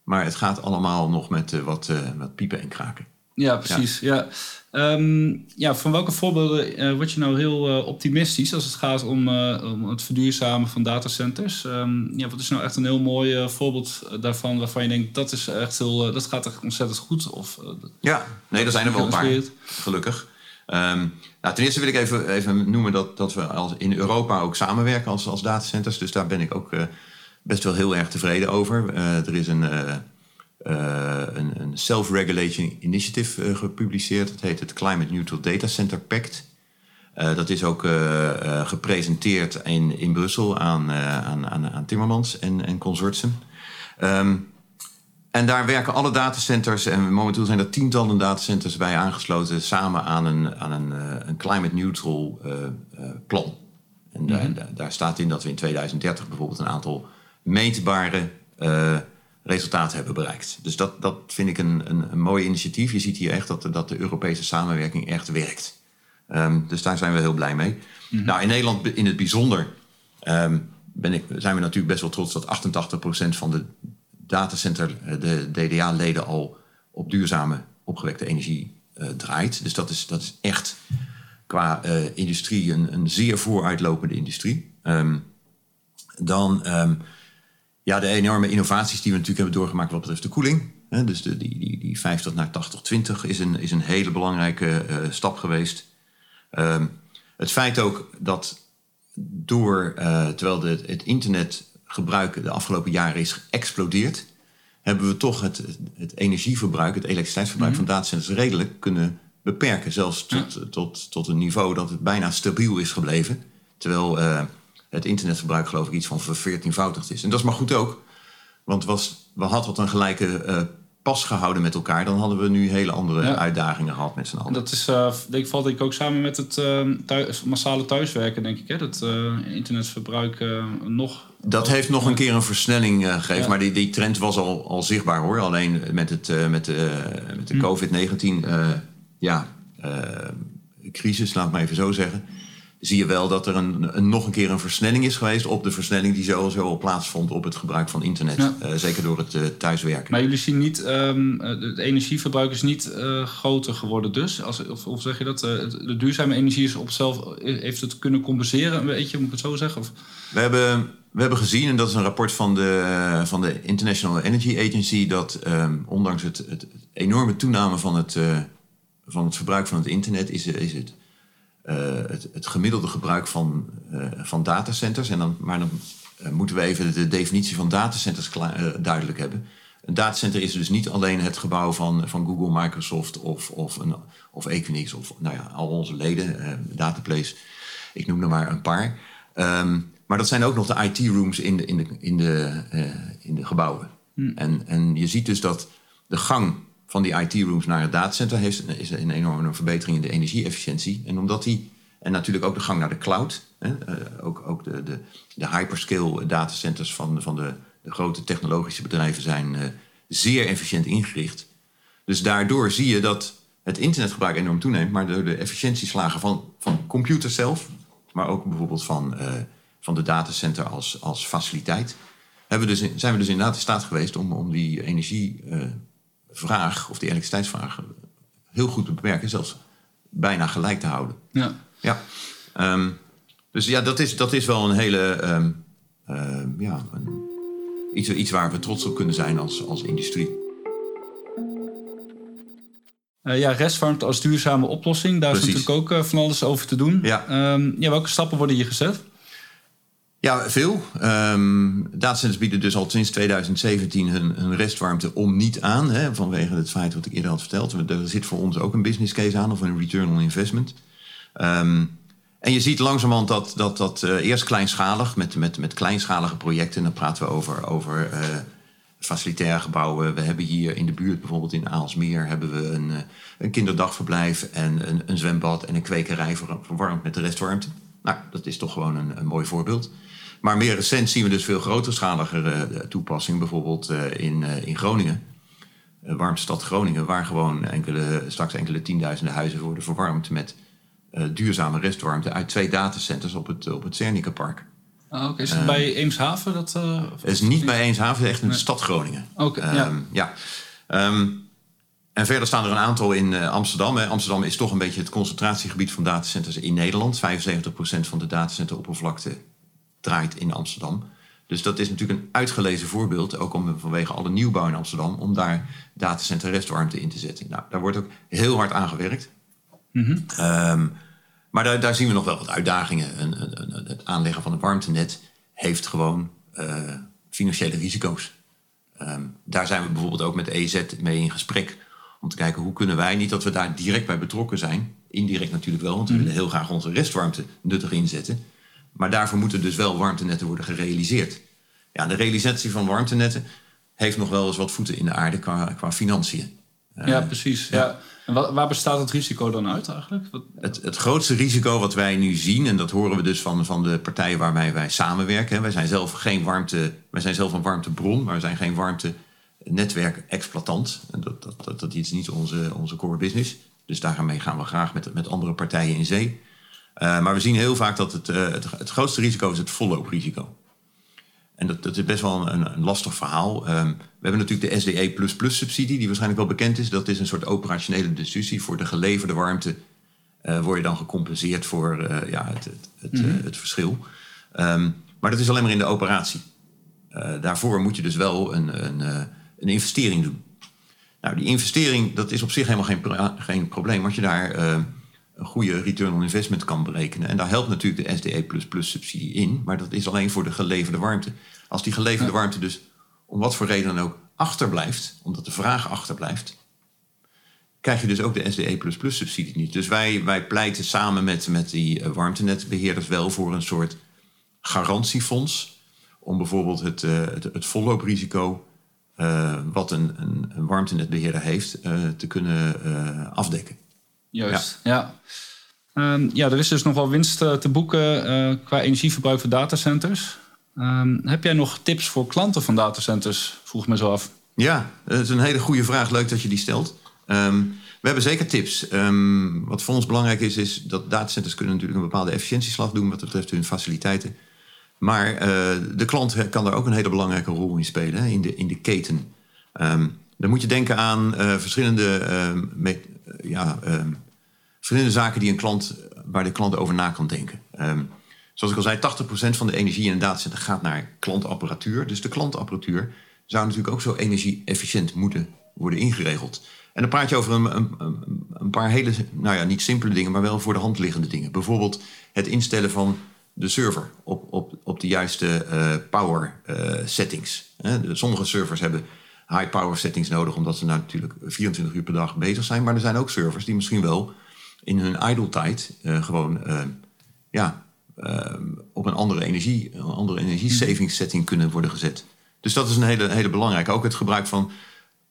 maar het gaat allemaal nog met uh, wat, wat piepen en kraken. Ja, precies. Ja. Ehm, ja, van welke voorbeelden uh, word je nou heel uh, optimistisch als het gaat om, uh, om het verduurzamen van datacenters? Um, ja, wat is nou echt een heel mooi voorbeeld daarvan waarvan je denkt dat is echt heel, dat gaat echt ontzettend goed? Of, ja, nee, er zijn er wel een paar, gelukkig. Um, nou, ten eerste wil ik even, even noemen dat, dat we als in Europa ook samenwerken als, als datacenters. Dus daar ben ik ook best wel heel erg tevreden over. er is een uh, een, een self-regulating initiative uh, gepubliceerd. Dat heet het Climate Neutral Data Center Pact. Uh, dat is ook gepresenteerd in, in Brussel aan, aan, aan, aan, Timmermans en, en consortium. Um, en daar werken alle datacenters, en momenteel zijn er tientallen datacenters bij aangesloten, samen aan een, aan een, een climate neutral plan. En daar, mm -hmm. daar, staat in dat we in 2030 bijvoorbeeld een aantal meetbare resultaat hebben bereikt. Dus dat, dat vind ik een, een, een mooi initiatief. Je ziet hier echt dat de, dat de Europese samenwerking echt werkt. Um, dus daar zijn we heel blij mee. Mm -hmm. Nou, in Nederland in het bijzonder um, ben ik, zijn we natuurlijk best wel trots dat 88% van de datacenter, eh, de DDA-leden, al op duurzame opgewekte energie uh, draait. Dus dat is, dat is echt qua uh, industrie een, een zeer vooruitlopende industrie. Um, dan ja, de enorme innovaties die we natuurlijk hebben doorgemaakt wat betreft de koeling. dus de, die, die, die 50 naar 80-20 is een, is een hele belangrijke uh, stap geweest. Um, het feit ook dat door, uh, terwijl de, het internetgebruik de afgelopen jaren is geëxplodeerd, hebben we toch het, het energieverbruik, het elektriciteitsverbruik mm -hmm. van datacenters redelijk kunnen beperken. Zelfs tot, ja. tot, tot een niveau dat het bijna stabiel is gebleven. Terwijl uh, het internetverbruik geloof ik iets van verveertienvoudigd is. En dat is maar goed ook. Want was, we hadden wat een gelijke uh, pas gehouden met elkaar... dan hadden we nu hele andere ja. uitdagingen gehad met z'n allen. Dat is, uh, denk, valt denk ik ook samen met het uh, thuis, massale thuiswerken, denk ik. Hè? Dat internetverbruik nog... Dat heeft nog een keer een versnelling gegeven. Ja. Maar die, die trend was al, al zichtbaar hoor. Alleen met, het, met, met de hm. COVID-19 ja, crisis, laat maar even zo zeggen zie je wel dat er een, een, nog een keer een versnelling is geweest op de versnelling die sowieso al plaatsvond op het gebruik van internet. Ja. Uh, zeker door het uh, thuiswerken. Maar jullie zien niet, um, het energieverbruik is niet uh, groter geworden dus? Als, of, of zeg je dat de duurzame energie is op zichzelf, heeft het kunnen compenseren, weet je, moet ik het zo zeggen? Of? We hebben, we hebben gezien, en dat is een rapport van de, van de International Energy Agency, dat um, ondanks het, het, enorme toename van het, van het verbruik van het internet, is, is het het, het, gemiddelde gebruik van, uh, van datacenters. En dan, maar dan uh, moeten we even de definitie van datacenters duidelijk hebben. Een datacenter is dus niet alleen het gebouw van, van Google, Microsoft of, of, een, of Equinix of nou ja, al onze leden, Dataplace. Ik noem er maar een paar. Ehm, maar dat zijn ook nog de IT-rooms in de, in de, in de, in de gebouwen. Hmm. En, en je ziet dus dat de gang van die IT-rooms naar het datacenter heeft, is een enorme verbetering in de energie-efficiëntie. En omdat die, en natuurlijk ook de gang naar de cloud, hè, ook, ook de, de, de hyperscale datacenters van, van de, de grote technologische bedrijven zijn zeer efficiënt ingericht. Dus daardoor zie je dat het internetgebruik enorm toeneemt, maar door de efficiëntieslagen van, van computer zelf, maar ook bijvoorbeeld van, uh, van de datacenter als, als faciliteit, hebben we dus, zijn we dus inderdaad in staat geweest om, om die energievraag uh, of die elektriciteitsvraag heel goed te beperken, zelfs bijna gelijk te houden. Ja. ja. Um, dus ja, dat is, dat is wel een hele. Um, uh, ja, een, iets, iets waar we trots op kunnen zijn als, als industrie. Uh, ja, restwarmte als duurzame oplossing. Daar is natuurlijk ook uh, van alles over te doen. Ja. Um, ja, welke stappen worden hier gezet? Ja, veel. Um, datacenters bieden dus al sinds 2017 hun, hun restwarmte om niet aan. Hè, vanwege het feit wat ik eerder had verteld. Er zit voor ons ook een business case aan of een return on investment. Um, en je ziet langzamerhand dat dat, dat uh, eerst kleinschalig, met, met, met kleinschalige projecten. Dan praten we over, over uh, facilitaire gebouwen. We hebben hier in de buurt, bijvoorbeeld in Aalsmeer, hebben we een, uh, een kinderdagverblijf en een, een zwembad en een kwekerij verwarmd met de restwarmte. Nou, dat is toch gewoon een, een mooi voorbeeld. Maar meer recent zien we dus veel groterschaligere toepassing, bijvoorbeeld in, in Groningen. Warmstad Groningen, waar gewoon enkele, straks enkele tienduizenden huizen worden verwarmd met duurzame restwarmte uit twee datacenters op het, op het Cernikenpark. Oh, Oké, is het uh, bij Eemshaven? Dat, uh, het is niet bij Eemshaven, het is echt in de stad Groningen. Oké, okay, um, ja. ja. Um, en verder staan er een aantal in Amsterdam. Hè. Amsterdam is toch een beetje het concentratiegebied van datacenters in Nederland. 75% van de datacenteroppervlakte draait in Amsterdam. Dus dat is natuurlijk een uitgelezen voorbeeld, ook om, vanwege alle nieuwbouw in Amsterdam, om daar datacenter restwarmte in te zetten. Nou, daar wordt ook heel hard aan gewerkt. Mm -hmm. um, maar daar, daar, zien we nog wel wat uitdagingen. Een, een, een, het aanleggen van een warmtenet heeft gewoon uh, financiële risico's. Um, daar zijn we bijvoorbeeld ook met EZ mee in gesprek. Om te kijken hoe kunnen wij, niet dat we daar direct bij betrokken zijn. Indirect natuurlijk wel, want we mm. willen heel graag onze restwarmte nuttig inzetten. Maar daarvoor moeten dus wel warmtenetten worden gerealiseerd. Ja, de realisatie van warmtenetten heeft nog wel eens wat voeten in de aarde qua, qua financiën. Ja, precies. Ja. ja. En waar, waar bestaat het risico dan uit eigenlijk? Wat... Het, het grootste risico wat wij nu zien, en dat horen we dus van, van de partijen waarmee wij samenwerken. Hè. Wij zijn zelf geen warmte, wij zijn zelf een warmtebron, maar we zijn geen warmtenetwerk-exploitant. En dat, dat, dat, dat is niet onze, onze core business. Dus daarmee gaan we graag met, met andere partijen in zee. Uh, maar we zien heel vaak dat het, uh, het, het grootste risico is het vollooprisico. En dat, dat is best wel een, een lastig verhaal. Um, we hebben natuurlijk de SDE subsidie, die waarschijnlijk wel bekend is. Dat is een soort operationele discussie. Voor de geleverde warmte uh, word je dan gecompenseerd voor ja, het, het, het, mm -hmm. het verschil. Um, maar dat is alleen maar in de operatie. Daarvoor moet je dus wel een, een, een investering doen. Nou, die investering, dat is op zich helemaal geen, geen probleem. Als je daar een goede return on investment kan berekenen. En daar helpt natuurlijk de SDE subsidie in. Maar dat is alleen voor de geleverde warmte. Als die geleverde warmte dus om wat voor reden dan ook achterblijft, omdat de vraag achterblijft, krijg je dus ook de SDE subsidie niet. Dus wij, wij pleiten samen met, met die warmtenetbeheerders wel voor een soort garantiefonds. Om bijvoorbeeld het, uh, het, het vollooprisico uh, wat een, een, een, warmtenetbeheerder heeft uh, te kunnen afdekken. Juist, ja. Ja. Um, ja, er is dus nog wel winst uh, te boeken uh, qua energieverbruik voor datacenters. Um, heb jij nog tips voor klanten van datacenters? Vroeg me zo af. Ja, dat is een hele goede vraag. Leuk dat je die stelt. Um, we hebben zeker tips. wat voor ons belangrijk is, is dat datacenters kunnen natuurlijk een bepaalde efficiëntieslag doen wat betreft hun faciliteiten. Maar uh, de klant kan daar ook een hele belangrijke rol in spelen, hè, in, de, in de keten. dan moet je denken aan verschillende ja, um, verschillende zaken die een klant, waar de klant over na kan denken. Um, zoals ik al zei, 80% van de energie in een gaat naar klantapparatuur. Dus de klantapparatuur zou natuurlijk ook zo energie-efficiënt moeten worden ingeregeld. En dan praat je over een, een, een, paar hele, nou ja, niet simpele dingen, maar wel voor de hand liggende dingen. Bijvoorbeeld het instellen van de server op, op, op de juiste uh, power uh, settings. sommige servers hebben high power settings nodig, omdat ze nou natuurlijk 24 uur per dag bezig zijn. Maar er zijn ook servers die misschien wel in hun idle tijd uh, gewoon uh, ja, op een andere energie, een andere energiesavingssetting kunnen worden gezet. Dus dat is een hele, hele belangrijke. Ook het gebruik van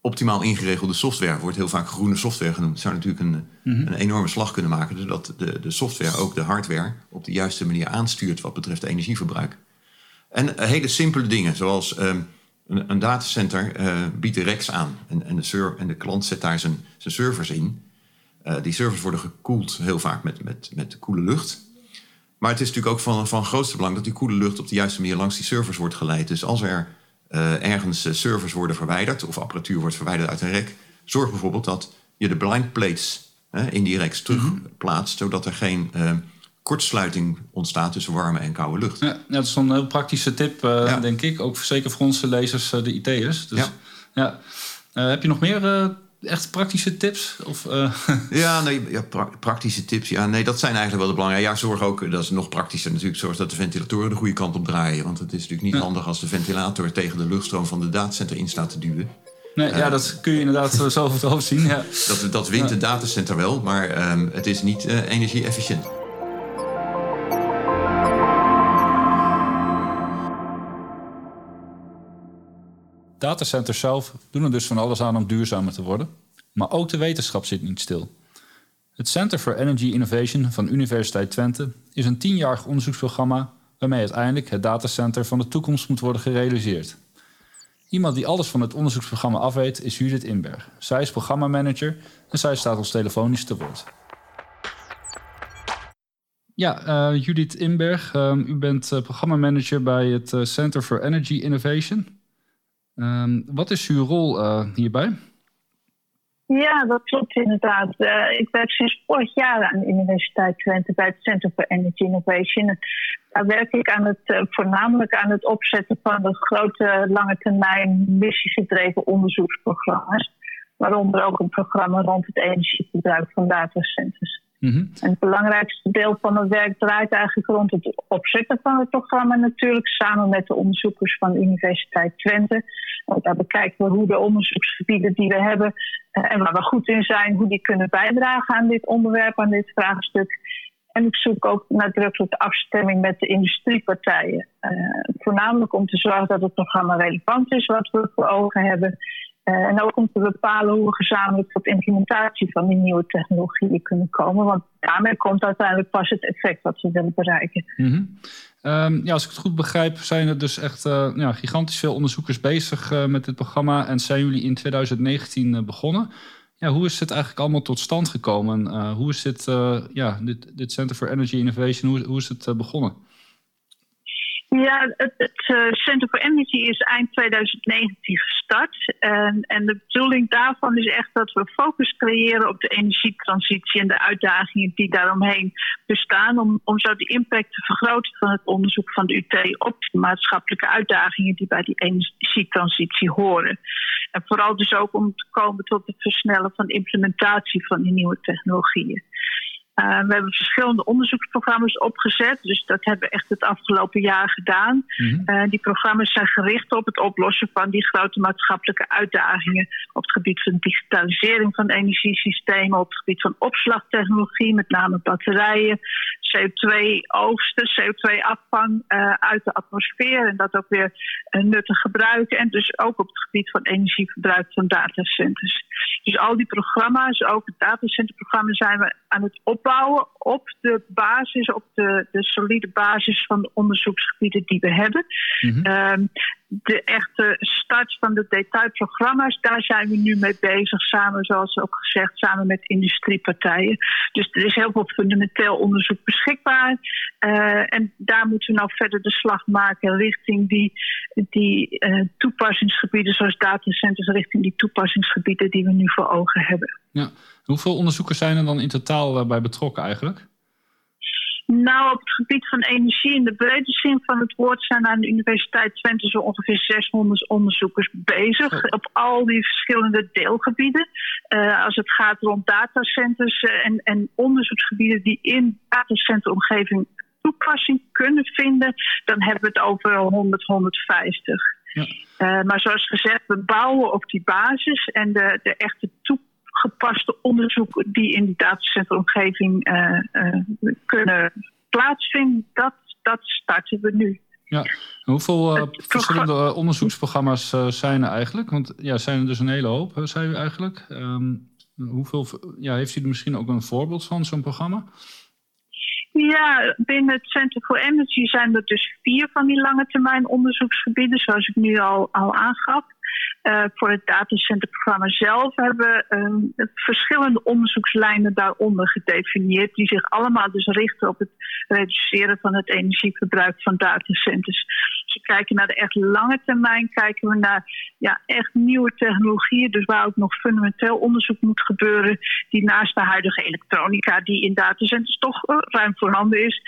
optimaal ingeregelde software wordt heel vaak groene software genoemd. Het zou natuurlijk een, mhm. een enorme slag kunnen maken, zodat de, de software ook de hardware op de juiste manier aanstuurt wat betreft energieverbruik. En eh, hele simpele dingen, zoals ehm, een, datacenter uh, biedt de racks aan en, en, de en de klant zet daar zijn, zijn servers in. Uh, die servers worden gekoeld heel vaak met, met, met koele lucht. Maar het is natuurlijk ook van, van grootste belang dat die koele lucht op de juiste manier langs die servers wordt geleid. Dus als er uh, ergens servers worden verwijderd of apparatuur wordt verwijderd uit een rek, zorg bijvoorbeeld dat je de blind plates in die racks terugplaatst, zodat er geen kortsluiting ontstaat tussen warme en koude lucht. Ja, dat is een heel praktische tip, uh, denk ik. Ook zeker voor onze lezers, uh, de IT'ers. Dus, ja. ja. Uh, heb je nog meer echt praktische tips? Of, ja, nee, ja, pra praktische tips. Ja, nee, dat zijn eigenlijk wel de belangrijke. Ja, zorg ook, dat is nog praktischer natuurlijk, zorg dat de ventilatoren de goede kant op draaien. Want het is natuurlijk niet handig als de ventilator tegen de luchtstroom van de datacenter in staat te duwen. Nee, ja, dat kun je inderdaad zo over het hoofd zien. Ja. Dat, dat wint het datacenter wel, maar um, het is niet energie-efficiënt. Datacenters zelf doen er dus van alles aan om duurzamer te worden. Maar ook de wetenschap zit niet stil. Het Center for Energy Innovation van Universiteit Twente is een tienjarig onderzoeksprogramma waarmee uiteindelijk het datacenter van de toekomst moet worden gerealiseerd. Iemand die alles van het onderzoeksprogramma afweet is Judith Inberg. Zij is programmamanager en zij staat ons telefonisch te woord. Ja, uh, Judith Inberg, uh, u bent uh, programmamanager bij het Center for Energy Innovation. Um, wat is uw rol uh, hierbij? Ja, dat klopt inderdaad. Uh, ik werk sinds vorig jaar aan de Universiteit Twente bij het Center for Energy Innovation. Daar werk ik aan het, uh, voornamelijk aan het opzetten van de grote lange termijn missiegedreven onderzoeksprogramma's. Waaronder ook een programma rond het energieverbruik van datacenters. Mhm. En het belangrijkste deel van het werk draait eigenlijk rond het opzetten van het programma natuurlijk, samen met de onderzoekers van de Universiteit Twente. Want daar bekijken we hoe de onderzoeksgebieden die we hebben eh, en waar we goed in zijn, hoe die kunnen bijdragen aan dit onderwerp, aan dit vraagstuk. En ik zoek ook nadrukkelijk afstemming met de industriepartijen. Uh, voornamelijk om te zorgen dat het programma relevant is wat we voor ogen hebben. Uh, en ook om te bepalen hoe we gezamenlijk tot implementatie van die nieuwe technologieën kunnen komen. Want daarmee komt uiteindelijk pas het effect wat we willen bereiken. -hmm. um, ja, als ik het goed begrijp, zijn er dus echt uh, ja, gigantisch veel onderzoekers bezig uh, met dit programma. En zijn jullie in 2019 begonnen. Ja, hoe is het eigenlijk allemaal tot stand gekomen? hoe is dit, ja, dit, dit Center for Energy Innovation, hoe, hoe is het begonnen? Ja, het, het uh, Center for Energy is eind 2019 gestart. En, en, de bedoeling daarvan is echt dat we focus creëren op de energietransitie en de uitdagingen die daaromheen bestaan. Om, om zo de impact te vergroten van het onderzoek van de UT op de maatschappelijke uitdagingen die bij die energietransitie horen. En vooral dus ook om te komen tot het versnellen van de implementatie van die nieuwe technologieën. Uh, we hebben verschillende onderzoeksprogramma's opgezet. Dus dat hebben we echt het afgelopen jaar gedaan. Mm -hmm. die programma's zijn gericht op het oplossen van die grote maatschappelijke uitdagingen. Op het gebied van digitalisering van energiesystemen. Op het gebied van opslagtechnologie, met name batterijen. CO2-oogsten, CO2-afvang uh, eh, uit de atmosfeer. En dat ook weer nuttig gebruiken. En dus ook op het gebied van energieverbruik van datacenters. Dus al die programma's, ook het datacenterprogramma, zijn we aan het opbouwen op de basis, op de, de solide basis van de onderzoeksgebieden die we hebben. Mm -hmm. De echte start van de detailprogramma's, daar zijn we nu mee bezig, samen, zoals ook gezegd, samen met industriepartijen. Dus er is heel veel fundamenteel onderzoek beschikbaar. Uh, en daar moeten we nou verder de slag maken richting die, die uh, toepassingsgebieden, zoals datacenters, richting die toepassingsgebieden die we nu voor ogen hebben. Ja. Hoeveel onderzoekers zijn er dan in totaal eh, bij betrokken eigenlijk? Nou, op het gebied van energie in de brede zin van het woord zijn aan de Universiteit Twente zo ongeveer 600 onderzoekers bezig op al die verschillende deelgebieden. Uh, als het gaat rond datacenters uh, en, en onderzoeksgebieden die in datacenteromgeving toepassing kunnen vinden, dan hebben we het over 100, 150. Ja. Uh, maar zoals gezegd, we bouwen op die basis en de, de echte toepassing gepaste onderzoeken die in die datacenteromgeving uh, uh, kunnen plaatsvindt, dat, dat starten we nu. Ja, hoeveel verschillende onderzoeksprogramma's zijn er eigenlijk? Want ja, zijn er dus een hele hoop, zei u eigenlijk. Ehm, hoeveel, ja, heeft u er misschien ook een voorbeeld van, zo'n programma? Ja, binnen het Center for Energy zijn er dus vier van die lange termijn onderzoeksgebieden, zoals ik nu al, al aangaf. Uh, voor het datacenterprogramma zelf hebben we uh, verschillende onderzoekslijnen daaronder gedefinieerd, die zich allemaal dus richten op het reduceren van het energieverbruik van datacenters. We kijken naar de echt lange termijn, kijken we naar ja, echt nieuwe technologieën, dus waar ook nog fundamenteel onderzoek moet gebeuren, die naast de huidige elektronica, die in datacenters toch uh, ruim voorhanden is,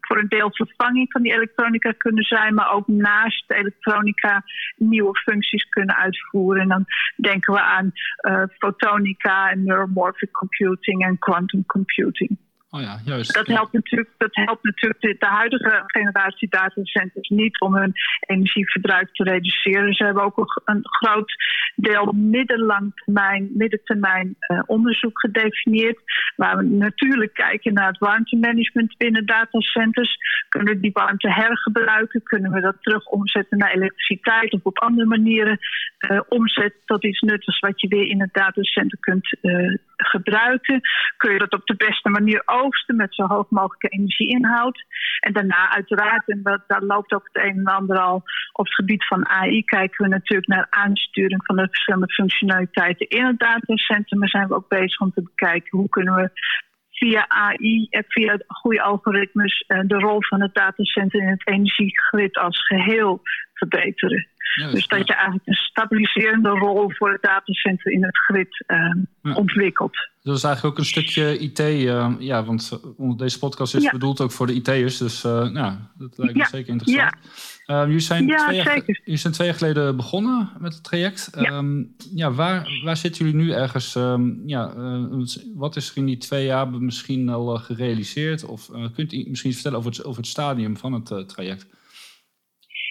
voor een deel vervanging van die elektronica kunnen zijn, maar ook naast de elektronica nieuwe functies kunnen uitvoeren. En dan denken we aan uh, fotonica en neuromorphic computing en quantum computing. Oh ja, juist. Dat helpt natuurlijk, dat helpt natuurlijk de, de, huidige generatie datacenters niet om hun energieverbruik te reduceren. Ze hebben ook een, een groot deel middellang termijn, middentermijn uh, onderzoek gedefinieerd. Waar we natuurlijk kijken naar het warmtemanagement binnen datacenters. Kunnen we die warmte hergebruiken? Kunnen we dat terug omzetten naar elektriciteit of op andere manieren uh, omzetten tot iets nuttigs wat je weer in het datacenter kunt uh, gebruiken? Kun je dat op de beste manier oogsten met zo hoog mogelijke energieinhoud? En daarna uiteraard, en dat, daar loopt ook het een en ander al op het gebied van AI, kijken we natuurlijk naar aansturing van de verschillende functionaliteiten in het datacenter. Maar zijn we ook bezig om te bekijken hoe kunnen we via AI en via goede algoritmes de rol van het datacenter in het energiegrid als geheel verbeteren. Dus dat je eigenlijk een stabiliserende rol voor het datacenter in het grid uh, ja. ontwikkelt. Dat is eigenlijk ook een stukje IT, uh, ja, want deze podcast is ja. bedoeld ook voor de IT'ers, dus uh, nou, dat lijkt me zeker interessant. Uh, jullie, zijn twee jaar, jullie zijn twee jaar geleden begonnen met het traject. Ja, um, ja waar, waar zitten jullie nu ergens? Um, ja, wat is er in die twee jaar misschien al gerealiseerd? Of kunt u misschien vertellen over het, over het stadium van het traject?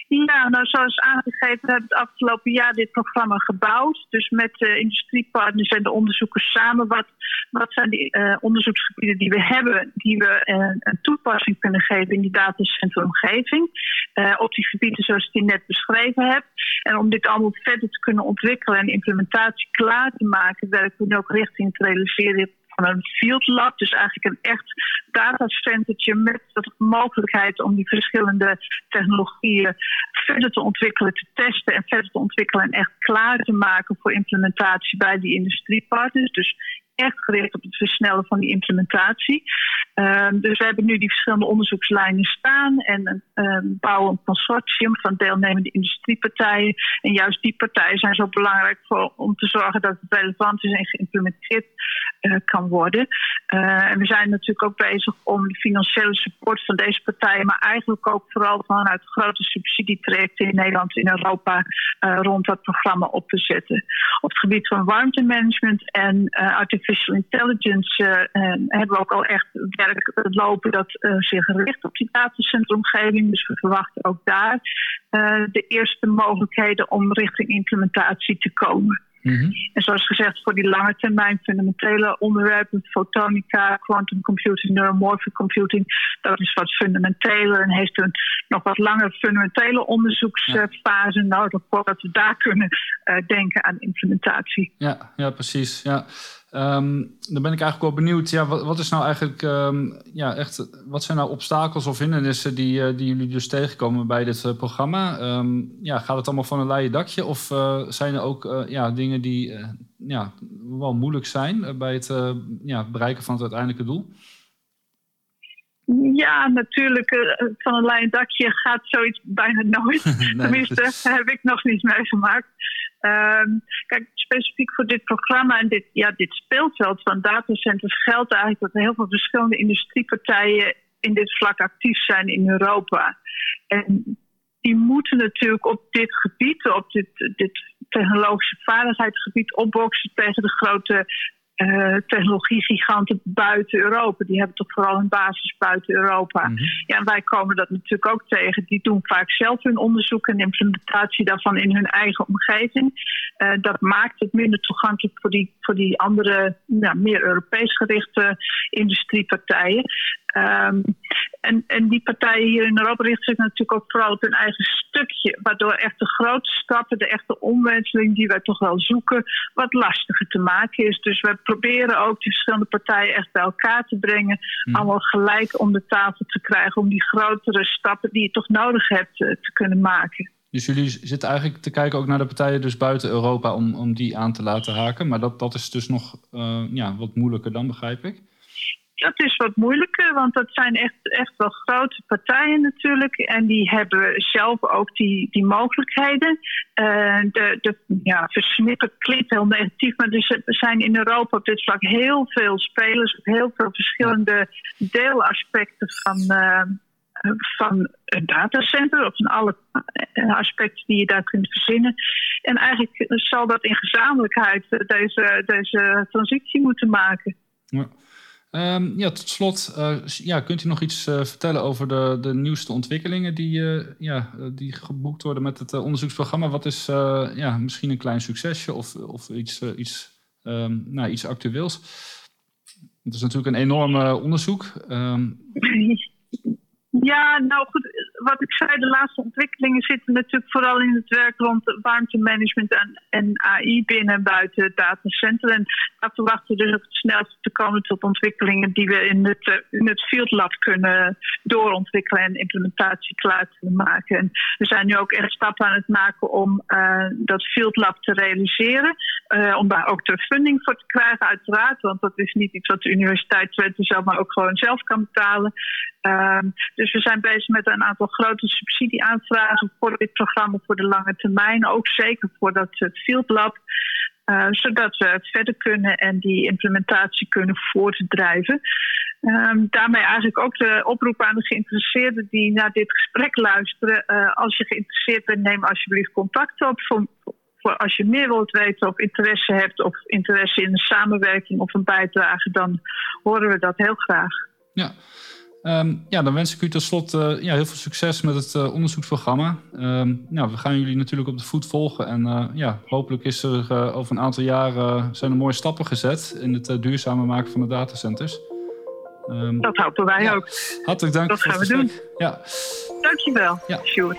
Ja, nou zoals aangegeven hebben we het afgelopen jaar dit programma gebouwd. Dus met de industriepartners en de onderzoekers samen. Wat, wat zijn die uh, onderzoeksgebieden die we hebben, die we uh, een toepassing kunnen geven in die datacenteromgeving. Uh, op die gebieden zoals ik die net beschreven heb. En om dit allemaal verder te kunnen ontwikkelen en implementatie klaar te maken, werken we nu ook richting het realiseren een field lab. Dus eigenlijk een echt datacentertje met de mogelijkheid om die verschillende technologieën verder te ontwikkelen, te testen en verder te ontwikkelen en echt klaar te maken voor implementatie bij die industriepartners. Dus echt gericht op het versnellen van die implementatie. Um, dus we hebben nu die verschillende onderzoekslijnen staan en um, bouwen een consortium van deelnemende industriepartijen. En juist die partijen zijn zo belangrijk voor, om te zorgen dat het relevant is en geïmplementeerd uh, kan worden. Uh, en we zijn natuurlijk ook bezig om de financiële support van deze partijen, maar eigenlijk ook vooral vanuit grote subsidietrajecten in Nederland en Europa uh, rond dat programma op te zetten. Op het gebied van warmtemanagement en artificial intelligence hebben we ook al echt werk lopen dat zich richt op die datacenteromgeving. Dus we verwachten ook daar de eerste mogelijkheden om richting implementatie te komen. Mm-hmm. En zoals gezegd, voor die lange termijn fundamentele onderwerpen, fotonica, quantum computing, neuromorphic computing, dat is wat fundamenteler en heeft een nog wat langere fundamentele onderzoeksfase ja. nodig voordat we daar kunnen uh, denken aan implementatie. Ja, ja precies. Ja. Um, dan ben ik eigenlijk wel benieuwd. Ja, wat, wat is nou eigenlijk, um, ja, echt, wat zijn nou obstakels of hindernissen die, uh, die jullie dus tegenkomen bij dit uh, programma? Um, ja, gaat het allemaal van een leien dakje? Of uh, zijn er ook ja, dingen die ja, wel moeilijk zijn bij het ja, bereiken van het uiteindelijke doel? Ja, natuurlijk. van een leien dakje gaat zoiets bijna nooit. nee, Tenminste, heb ik nog niet meegemaakt. Um, kijk, specifiek voor dit programma en dit, ja, dit speelveld van datacenters geldt eigenlijk dat er heel veel verschillende industriepartijen in dit vlak actief zijn in Europa. En die moeten natuurlijk op dit gebied, op dit, dit technologische vaardigheidsgebied, opboksen tegen de grote uh, technologiegiganten buiten Europa. Die hebben toch vooral een basis buiten Europa. Mm-hmm. Ja, en wij komen dat natuurlijk ook tegen. Die doen vaak zelf hun onderzoek en implementatie daarvan in hun eigen omgeving. Uh, dat maakt het minder toegankelijk voor die, voor die andere, nou, meer Europees gerichte industriepartijen. Um, en, en die partijen hier in Europa richten zich natuurlijk ook vooral op hun eigen stukje. Waardoor echt de grote stappen, de echte omwenteling die wij toch wel zoeken, wat lastiger te maken is. Dus we proberen ook die verschillende partijen echt bij elkaar te brengen. Hmm. Allemaal gelijk om de tafel te krijgen. Om die grotere stappen die je toch nodig hebt uh, te kunnen maken. Dus jullie zitten eigenlijk te kijken ook naar de partijen dus buiten Europa om, om die aan te laten haken. Maar dat, dat is dus nog uh, ja, wat moeilijker dan, begrijp ik? Dat is wat moeilijker, want dat zijn echt, echt wel grote partijen natuurlijk. En die hebben zelf ook die, die mogelijkheden. Uh, de, de ja, versnippen klinkt heel negatief, maar er zijn in Europa op dit vlak heel veel spelers, heel veel verschillende deelaspecten van, uh, van een datacenter of van alle aspecten die je daar kunt verzinnen. En eigenlijk zal dat in gezamenlijkheid deze, deze transitie moeten maken. Ja. Um, ja, tot slot, uh, ja, kunt u nog iets uh, vertellen over de, de nieuwste ontwikkelingen die, uh, ja, die geboekt worden met het onderzoeksprogramma? Wat is ja, misschien een klein succesje of, of iets, iets, um, nou, iets actueels? Het is natuurlijk een enorm onderzoek. Um... Ja, nou goed, wat ik zei, de laatste ontwikkelingen zitten natuurlijk vooral in het werk rond warmtemanagement en, en AI binnen en buiten het datacenter. En daar verwachten we dus ook het snelste te komen tot ontwikkelingen die we in het, eh, in het Field Lab kunnen doorontwikkelen en implementatie klaar kunnen maken. En we zijn nu ook echt stappen aan het maken om uh, dat Field Lab te realiseren. Uh, om daar ook de funding voor te krijgen, uiteraard. Want dat is niet iets wat de Universiteit zelf maar ook gewoon zelf kan betalen. Uh, dus we zijn bezig met een aantal grote subsidieaanvragen voor dit programma voor de lange termijn. Ook zeker voor dat Field Lab. Uh, zodat we verder kunnen en die implementatie kunnen voortdrijven. Um, daarmee eigenlijk ook de oproep aan de geïnteresseerden die naar dit gesprek luisteren. Uh, als je geïnteresseerd bent, neem alsjeblieft contact op. Voor, voor als je meer wilt weten of interesse hebt of interesse in een samenwerking of een bijdrage, dan horen we dat heel graag. Ja. Um, ja, dan wens ik u tot slot uh, ja, heel veel succes met het uh, onderzoeksprogramma. Um, nou, we gaan jullie natuurlijk op de voet volgen. En uh, ja, hopelijk is er over een aantal jaren zijn er mooie stappen gezet in het duurzame maken van de datacenters. Um, dat hopen wij ja. ook. Hartelijk dank. Dat gaan we doen. Ja. Dankjewel, ja. Sjoerd.